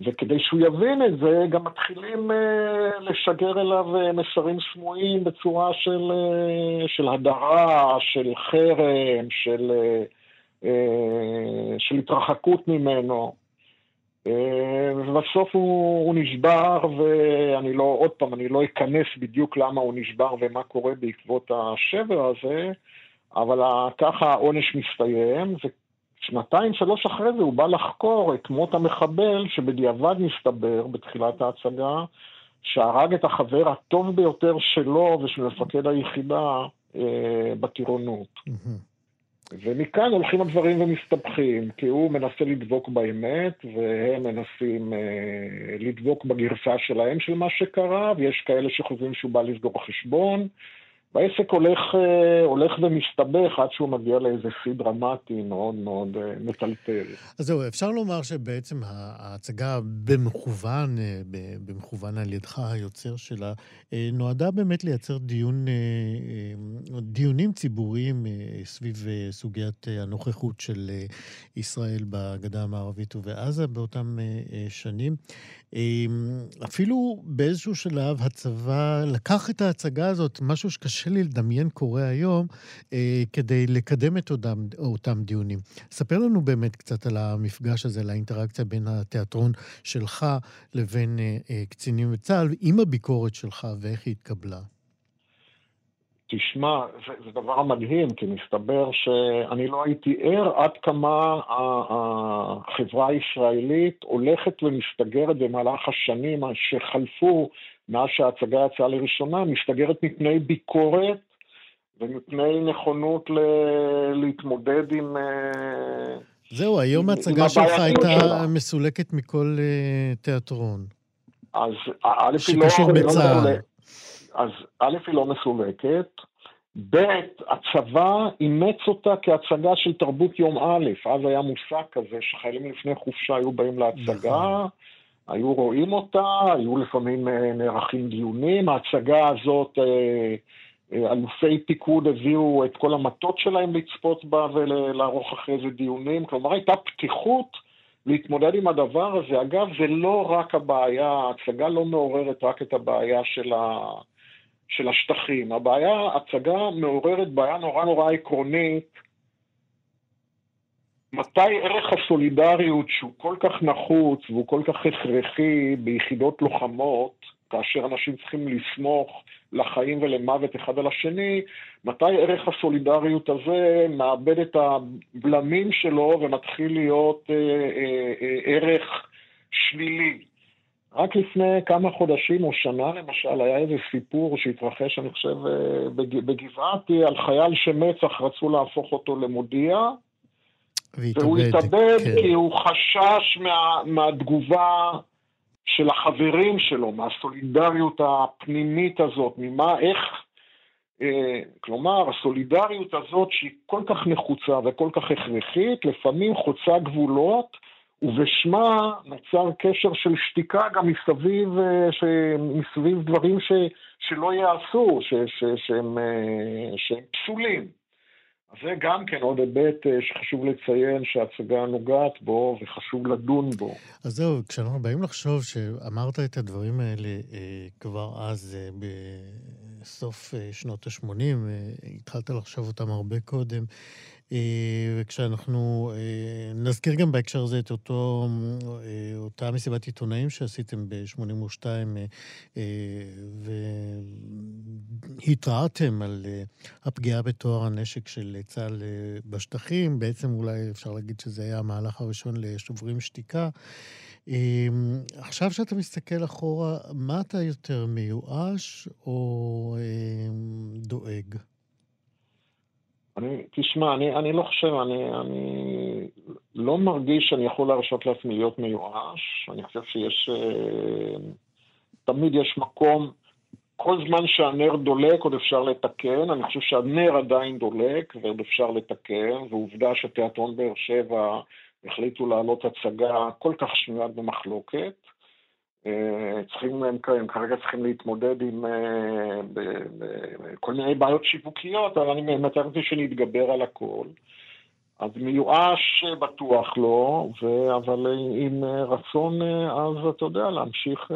וכדי שהוא יבין את זה, גם מתחילים אה, לשגר אליו מסרים סמויים בצורה של, של הדרה, של חרם, של, של התרחקות ממנו. ובסוף הוא, הוא נשבר, ואני לא, עוד פעם, אני לא אכנס בדיוק למה הוא נשבר ומה קורה בעקבות השבר הזה, אבל ככה העונש מסתיים, ושנתיים, שלוש אחרי זה הוא בא לחקור את מות המחבל, שבדיעבד מסתבר, בתחילת ההצגה, שהרג את החבר הטוב ביותר שלו ושל מפקד היחידה אה, בטירונות. ומכאן הולכים הדברים ומסתבכים, כי הוא מנסה לדבוק באמת, והם מנסים אה, לדבוק בגרסה שלהם של מה שקרה, ויש כאלה שחושבים שהוא בא לסגור חשבון, והעסק הולך, אה, הולך ומסתבך עד שהוא מגיע לאיזה שיא דרמטי מאוד מאוד אה, מטלטל. אז זהו, אפשר לומר שבעצם ההצגה במכוון, אה, במכוון על ידך, היוצר שלה, נועדה באמת לייצר דיון, דיונים ציבוריים סביב סוגיית הנוכחות של ישראל בגדה המערבית ובעזה באותם שנים. אפילו באיזשהו שלב הצבא לקח את ההצגה הזאת, משהו שקשה לי לדמיין קורה היום, אה, כדי לקדם את אותם, אותם דיונים. ספר לנו באמת קצת על המפגש הזה, על האינטראקציה בין התיאטרון שלך לבין אה, אה, קצינים בצה"ל, עם הביקורת שלך ואיך היא התקבלה. תשמע, זה, זה דבר מדהים, כי מסתבר שאני לא הייתי ער עד כמה החברה הישראלית הולכת ומסתגרת במהלך השנים שחלפו מאז שההצגה יצאה לראשונה, מסתגרת מפני ביקורת ומפני נכונות ל... להתמודד עם... אה, זהו, היום ההצגה שלך הייתה שלה. מסולקת מכל uh, תיאטרון. אז א', היא לא... שקשור בצה"ל. אז א', היא לא מסולקת, ב', הצבא אימץ אותה כהצגה של תרבות יום א', אז היה מושג כזה שחיילים לפני חופשה היו באים להצגה, נכון. היו רואים אותה, היו לפעמים אה, נערכים דיונים, ההצגה הזאת, אה, אה, אלופי פיקוד הביאו את כל המטות שלהם לצפות בה ולערוך אחרי זה דיונים, כלומר הייתה פתיחות להתמודד עם הדבר הזה. אגב, זה לא רק הבעיה, ההצגה לא מעוררת רק את הבעיה של ה... של השטחים. הבעיה, הצגה מעוררת בעיה נורא נורא עקרונית, מתי ערך הסולידריות שהוא כל כך נחוץ והוא כל כך הכרחי ביחידות לוחמות, כאשר אנשים צריכים לסמוך לחיים ולמוות אחד על השני, מתי ערך הסולידריות הזה מאבד את הבלמים שלו ומתחיל להיות אה, אה, אה, ערך שלילי. רק לפני כמה חודשים או שנה למשל, היה איזה סיפור שהתרחש, אני חושב, אה, בגבעתי, על חייל שמצ"ח רצו להפוך אותו למודיע, והוא התאבד כן. כי הוא חשש מה, מהתגובה של החברים שלו, מהסולידריות הפנימית הזאת, ממה, איך... אה, כלומר, הסולידריות הזאת שהיא כל כך נחוצה וכל כך הכרחית, לפעמים חוצה גבולות, ובשמה נוצר קשר של שתיקה גם מסביב, אה, ש... מסביב דברים ש... שלא ייעשו, ש... ש... שהם... אה, שהם פסולים. אז זה גם כן עוד היבט אה, שחשוב לציין שההצגה נוגעת בו וחשוב לדון בו. אז זהו, כשאנחנו באים לחשוב שאמרת את הדברים האלה אה, כבר אז, אה, בסוף אה, שנות ה-80, אה, התחלת לחשוב אותם הרבה קודם, וכשאנחנו אה, נזכיר גם בהקשר הזה את אותו, אה, אותה מסיבת עיתונאים שעשיתם ב-82, והתרעתם על הפגיעה בטוהר הנשק של צה"ל בשטחים, בעצם אולי אפשר להגיד שזה היה המהלך הראשון לשוברים שתיקה. עכשיו שאתה מסתכל אחורה, מה אתה יותר מיואש או דואג? אני, תשמע, אני, אני לא חושב, אני, אני לא מרגיש שאני יכול להרשות לעצמי להיות מיואש. אני חושב שיש, אה, תמיד יש מקום כל זמן שהנר דולק עוד אפשר לתקן, אני חושב שהנר עדיין דולק ועוד אפשר לתקן, ועובדה שתיאטרון באר שבע החליטו להעלות הצגה כל כך שנויה במחלוקת. אה, צריכים, הם, הם כרגע צריכים להתמודד עם אה, כל מיני בעיות שיווקיות, אבל אני מתאר לעצמי שנתגבר על הכל. אז מיואש בטוח לא, ו... אבל עם רצון אז, אתה יודע, להמשיך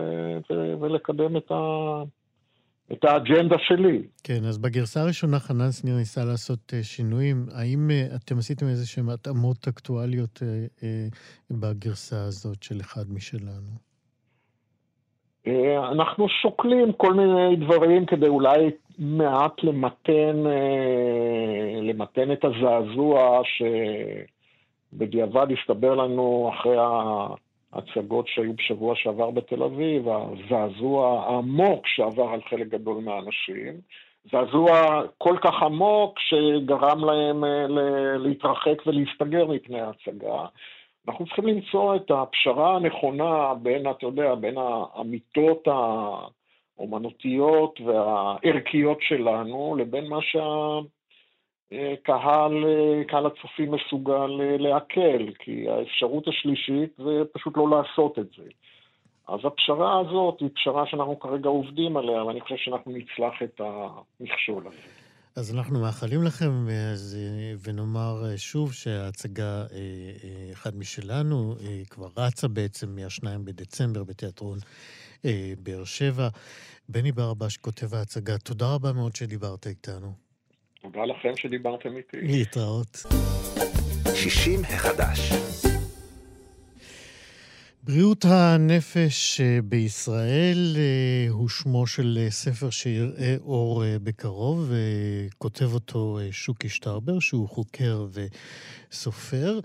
ולקדם את, ה... את האג'נדה שלי. כן, אז בגרסה הראשונה חנן שניר ניסה לעשות שינויים. האם אתם עשיתם איזה שהן התאמות אקטואליות בגרסה הזאת של אחד משלנו? אה, אנחנו שוקלים כל מיני דברים כדי אולי מעט למתן, אה, למתן את הזעזוע שבדיעבד הסתבר לנו אחרי ההצגות שהיו בשבוע שעבר בתל אביב, הזעזוע העמוק שעבר על חלק גדול מהאנשים. זעזוע כל כך עמוק שגרם להם אה, להתרחק ולהסתגר מפני ההצגה. אנחנו צריכים למצוא את הפשרה הנכונה בין, אתה יודע, בין האמיתות האומנותיות והערכיות שלנו לבין מה שהקהל, קהל הצופים מסוגל לעכל, כי האפשרות השלישית זה פשוט לא לעשות את זה. אז הפשרה הזאת היא פשרה שאנחנו כרגע עובדים עליה, ואני חושב שאנחנו נצלח את המכשול הזה. אז אנחנו מאחלים לכם, אז, ונאמר שוב שההצגה, אחד משלנו, כבר רצה בעצם מה-2 בדצמבר בתיאטרון באר שבע. בני ברבש כותב ההצגה, תודה רבה מאוד שדיברת איתנו. תודה לכם שדיברתם איתי. להתראות. 60 החדש. בריאות הנפש אה, בישראל אה, הוא שמו של אה, ספר שיראה אור בקרוב, וכותב אותו שוקי שטרבר, שהוא חוקר וסופר.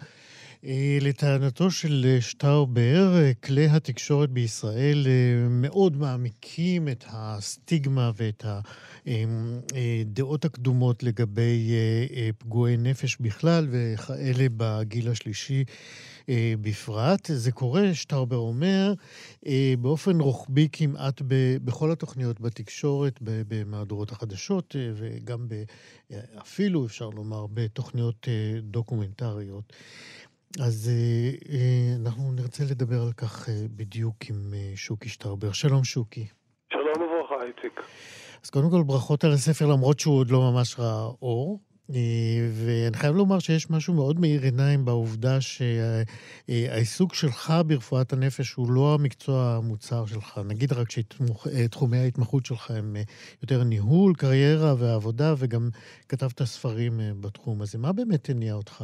לטענתו של שטאובר, כלי התקשורת בישראל מאוד מעמיקים את הסטיגמה ואת הדעות הקדומות לגבי פגועי נפש בכלל, וכאלה בגיל השלישי. אה, בפרט. זה קורה, שטאובר אומר, אה, באופן רוחבי כמעט ב, בכל התוכניות בתקשורת, במהדורות החדשות, אה, וגם ב, אפילו, אפשר לומר, בתוכניות אה, דוקומנטריות. אז אה, אה, אנחנו נרצה לדבר על כך אה, בדיוק עם אה, שוקי שטאובר. שלום, שוקי. שלום וברכה, איציק. אז קודם כל, ברכות על הספר, למרות שהוא עוד לא ממש ראה אור. אה, ואני חייב לומר שיש משהו מאוד מאיר עיניים בעובדה שהעיסוק שלך ברפואת הנפש הוא לא המקצוע המוצר שלך. נגיד רק שתחומי ההתמחות שלך הם אה, יותר ניהול, קריירה ועבודה, וגם כתבת ספרים אה, בתחום הזה. מה באמת הניע אותך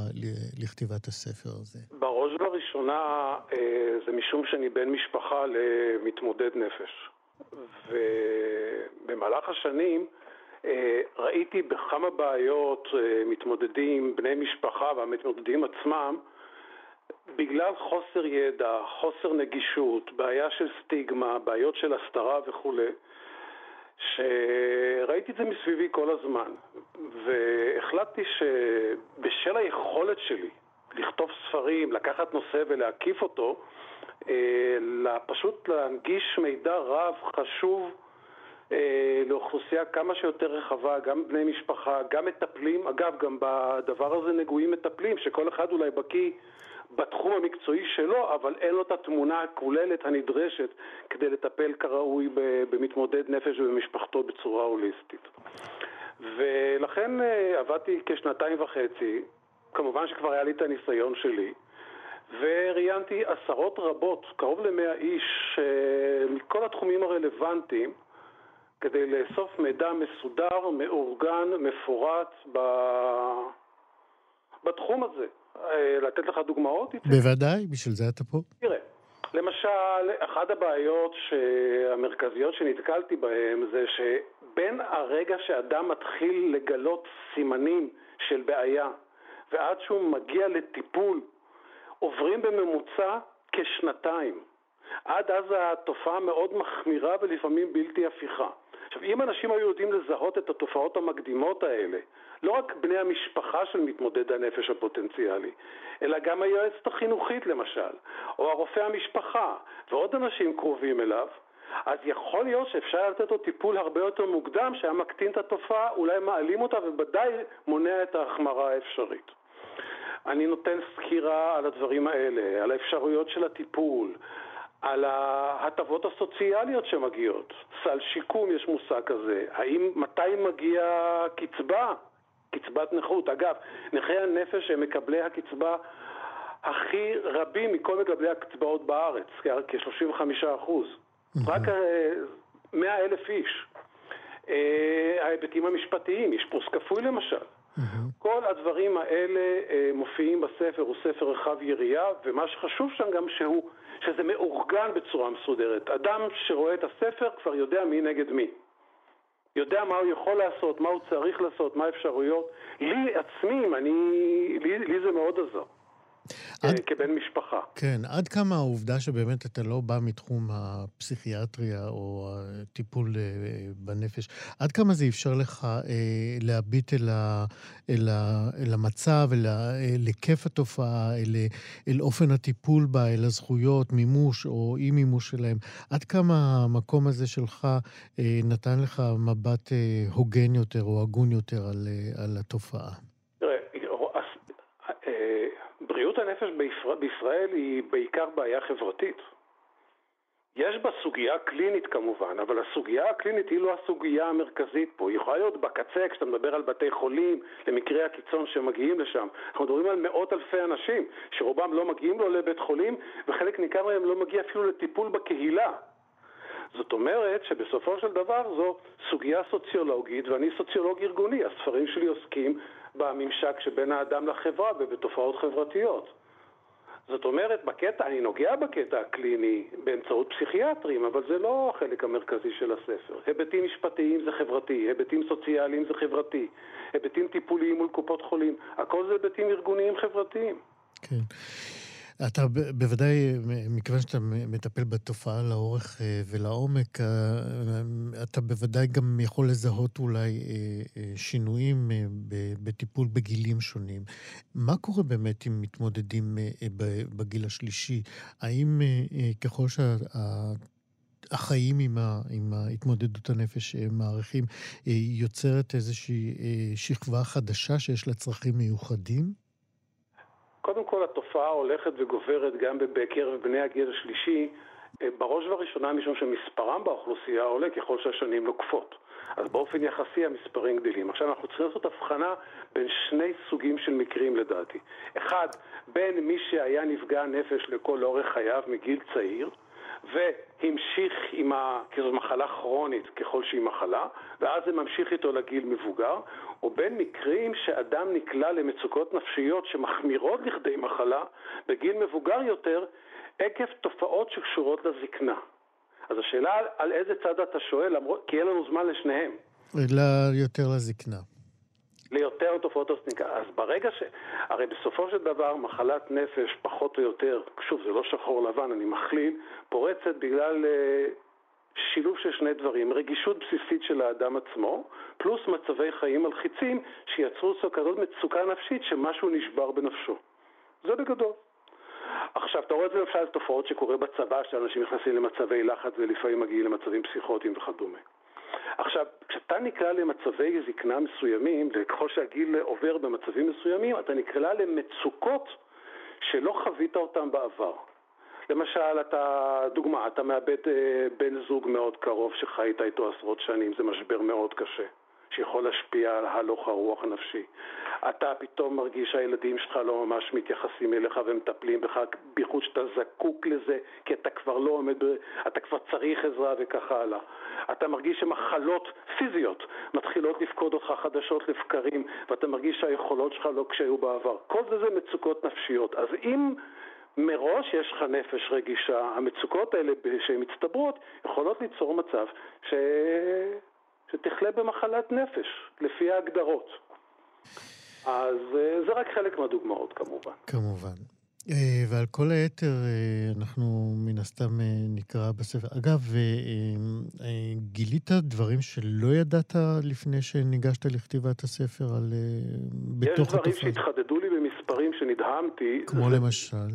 לכתיבת הספר הזה? בראש ובראשונה זה משום שאני בן משפחה למתמודד נפש. ובמהלך השנים, אה, ראיתי בכמה בעיות אה, מתמודדים, בני משפחה והמתמודדים עצמם, בגלל חוסר ידע, חוסר נגישות, בעיה של סטיגמה, בעיות של הסתרה וכולי, שראיתי את זה מסביבי כל הזמן, והחלטתי שבשל היכולת שלי לכתוב ספרים, לקחת נושא ולהקיף אותו, אה, פשוט להנגיש מידע רב, חשוב, אה, לאוכלוסייה כמה שיותר רחבה, גם בני משפחה, גם מטפלים. אגב, גם בדבר הזה נגועים מטפלים, שכל אחד אולי בקיא בתחום המקצועי שלו, אבל אין לו את התמונה הכוללת הנדרשת כדי לטפל כראוי במתמודד נפש ובמשפחתו בצורה הוליסטית. ולכן אה, עבדתי כשנתיים וחצי, כמובן שכבר היה לי את הניסיון שלי, וראיינתי עשרות רבות, קרוב למאה איש, אה, מכל התחומים הרלוונטיים, כדי לאסוף מידע מסודר, מאורגן, מפורט ב... בתחום הזה. אה, לתת לך דוגמאות? בוודאי, בשביל זה אתה פה. תראה, למשל, אחת הבעיות המרכזיות שנתקלתי בהן זה שבין הרגע שאדם מתחיל לגלות סימנים של בעיה ועד שהוא מגיע לטיפול עוברים בממוצע כשנתיים. עד אז התופעה מאוד מחמירה ולפעמים בלתי הפיכה. עכשיו, אם אנשים היו יודעים לזהות את התופעות המקדימות האלה, לא רק בני המשפחה של מתמודד הנפש הפוטנציאלי, אלא גם היועצת החינוכית למשל, או הרופא המשפחה, ועוד אנשים קרובים אליו, אז יכול להיות שאפשר לתת לו טיפול הרבה יותר מוקדם, שהיה מקטין את התופעה, אולי מעלים אותה ובוודאי מונע את ההחמרה האפשרית. אני נותן סקירה על הדברים האלה, על האפשרויות של הטיפול, על ההטבות הסוציאליות שמגיעות. סל שיקום יש מושג כזה. האם, מתי מגיע קצבה? קצבת נכות. אגב, נכי הנפש הם מקבלי הקצבה הכי רבים מכל מקבלי הקצבאות בארץ, כ-35 אחוז. רק 100 אה, אלף איש. אה, ההיבטים המשפטיים, אשפוז כפוי למשל. כל הדברים האלה אה, מופיעים בספר, הוא ספר רחב יריעה, ומה שחשוב שם גם שהוא, שזה מאורגן בצורה מסודרת. אדם שרואה את הספר כבר יודע מי נגד מי. יודע מה הוא יכול לעשות, מה הוא צריך לעשות, מה האפשרויות. לי עצמי, אני, לי, לי זה מאוד עזר. עד, כבן משפחה. כן, עד כמה העובדה שבאמת אתה לא בא מתחום הפסיכיאטריה או הטיפול אה, בנפש, עד כמה זה אפשר לך אה, להביט אל, ה, אל, ה, אל המצב, אל, ה, אל היקף התופעה, אל, אל אופן הטיפול בה, אל הזכויות, מימוש או אי מימוש שלהם, עד כמה המקום הזה שלך אה, נתן לך מבט אה, הוגן יותר או הגון יותר על, אה, על התופעה? בריאות הנפש בישראל היא בעיקר בעיה חברתית. יש בה סוגיה קלינית כמובן, אבל הסוגיה הקלינית היא לא הסוגיה המרכזית פה. היא יכולה להיות בקצה כשאתה מדבר על בתי חולים, למקרי הקיצון שמגיעים לשם. אנחנו מדברים על מאות אלפי אנשים, שרובם לא מגיעים לו לבית חולים, וחלק ניכר מהם לא מגיע אפילו לטיפול בקהילה. זאת אומרת שבסופו של דבר זו סוגיה סוציולוגית, ואני סוציולוג ארגוני. הספרים שלי עוסקים בממשק שבין האדם לחברה ובתופעות חברתיות. זאת אומרת, בקטע, אני נוגע בקטע הקליני באמצעות פסיכיאטרים, אבל זה לא החלק המרכזי של הספר. היבטים משפטיים זה חברתי, היבטים סוציאליים זה חברתי, היבטים טיפוליים מול קופות חולים, הכל זה היבטים ארגוניים חברתיים. כן. אתה בוודאי, מכיוון שאתה מטפל בתופעה לאורך אה, ולעומק, אה, אתה בוודאי גם יכול לזהות אולי אה, שינויים בטיפול בגילים שונים. מה קורה באמת אם מתמודדים בגיל השלישי? האם ככל שה... עם, עם ההתמודדות הנפש מעריכים, יוצרת איזושהי שכבה חדשה שיש לה צרכים מיוחדים? התופעה הולכת וגוברת גם בקרב בני הגיל השלישי, אה, בראש ובראשונה משום שמספרם באוכלוסייה עולה ככל שהשנים נוקפות. אז באופן יחסי המספרים גדלים. עכשיו אנחנו צריכים לעשות הבחנה בין שני סוגים של מקרים לדעתי. אחד, בין מי שהיה נפגע נפש לכל אורך חייו מגיל צעיר, והמשיך עם ה... כי זו מחלה כרונית ככל שהיא מחלה, ואז זה ממשיך איתו לגיל מבוגר, או בין מקרים שאדם נקלע למצוקות נפשיות שמחמירות לכדי מחלה בגיל מבוגר יותר, עקב תופעות שקשורות לזקנה. אז השאלה על, איזה צד אתה שואל, למרות, כי אין לנו זמן לשניהם. אלא יותר לזקנה. ליותר תופעות אוסטניקה. אז ברגע ש... הרי בסופו של דבר מחלת נפש, פחות או יותר, שוב, זה לא שחור לבן, אני מכליל, פורצת בגלל uh, שילוב של שני דברים, רגישות בסיסית של האדם עצמו, פלוס מצבי חיים מלחיצים שיצרו כזאת מצוקה נפשית שמשהו נשבר בנפשו. זה בגדול. עכשיו, אתה רואה את זה למשל תופעות שקורה בצבא, שאנשים נכנסים למצבי לחץ ולפעמים מגיעים למצבים פסיכוטיים וכדומה. עכשיו, כשאתה נקרא למצבי זקנה מסוימים, וככל שהגיל עובר במצבים מסוימים, אתה נקרא למצוקות שלא חווית אותן בעבר. למשל, אתה, דוגמה, אתה מאבד אה, בן זוג מאוד קרוב שחיית איתו עשרות שנים, זה משבר מאוד קשה. שיכול להשפיע על הלוך הרוח הנפשי. אתה פתאום מרגיש שהילדים שלך לא ממש מתייחסים אליך ומטפלים בך, בייחוד שאתה זקוק לזה, כי אתה כבר לא עומד, אתה כבר צריך עזרה וכך הלאה. אתה מרגיש שמחלות פיזיות מתחילות לפקוד אותך חדשות לבקרים, ואתה מרגיש שהיכולות שלך לא כשהיו בעבר. כל זה זה מצוקות נפשיות. אז אם... מראש יש לך נפש רגישה, המצוקות האלה שהן מצטברות יכולות ליצור מצב ש... שתחלה במחלת נפש, לפי ההגדרות. אז אה, זה רק חלק מהדוגמאות כמובן. כמובן. אה, ועל כל היתר אה, אנחנו מן הסתם נקרא בספר. אגב, גילית דברים שלא ידעת לפני שניגשת לכתיבת הספר על... בתוך התופעה? יש דברים שהתחדדו לי במספרים שנדהמתי. כמו זה... למשל?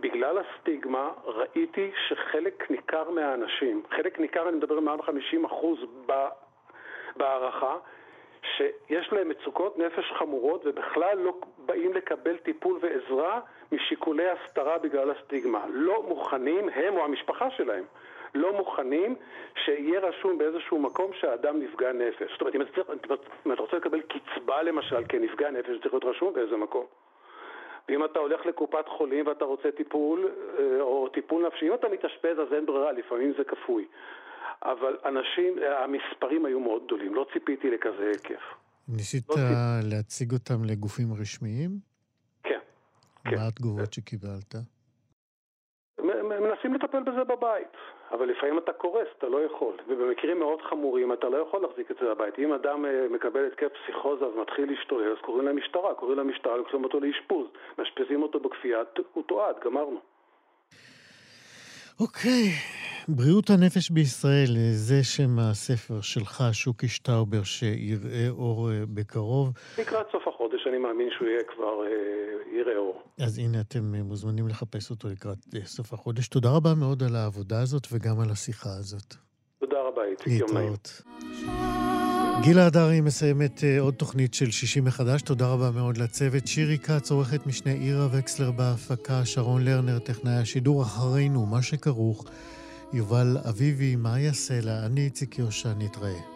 בגלל הסטיגמה ראיתי שחלק ניכר מהאנשים, חלק ניכר, אני מדבר מעל 50 אחוז בהערכה, שיש להם מצוקות נפש חמורות ובכלל לא באים לקבל טיפול ועזרה משיקולי הסתרה בגלל הסטיגמה. לא מוכנים, הם או המשפחה שלהם, לא מוכנים שיהיה רשום באיזשהו מקום שהאדם נפגע נפש. זאת אומרת, אם אתה רוצה לקבל קצבה למשל כנפגע נפש, זה צריך להיות רשום באיזה מקום. ואם אתה הולך לקופת חולים ואתה רוצה טיפול, אה, או טיפול נפשי, אם אתה מתאשפז אז אין ברירה, לפעמים זה כפוי. אבל אנשים, המספרים היו מאוד גדולים, לא ציפיתי לכזה היקף. ניסית לא להציג אותם לגופים רשמיים? כן. כן. מה התגובות שקיבלת? מנסים לטפל בזה בבית, אבל לפעמים אתה קורס, אתה לא יכול. ובמקרים מאוד חמורים אתה לא יכול להחזיק את זה בבית. אם אדם אה, מקבל התקף פסיכוזה ומתחיל להשתולל, אז קוראים למשטרה, קוראים למשטרה, לוקחים אותו לאשפוז, מאשפזים אותו בכפייה, הוא תועד, גמרנו. אוקיי, בריאות הנפש בישראל, זה שם הספר שלך, שוקי שטאובר, שיראה אור אה, בקרוב. לקראת סוף החודש, אני מאמין שהוא יהיה כבר, אה, יראה אור. אז הנה, אתם אה, מוזמנים לחפש אותו לקראת סוף החודש. תודה רבה מאוד על העבודה הזאת וגם על השיחה הזאת. תודה רבה, איציק, יום נעים. גילה הדרי מסיימת אה, עוד תוכנית של שישי מחדש. תודה רבה מאוד לצוות. שירי כץ, עורכת משנה עירה וקסלר בהפקה, שרון לרנר, טכנאי השידור אחרינו, מה שכרוך. יובל אביבי, מאיה סלע, אני איציק יושע, נתראה.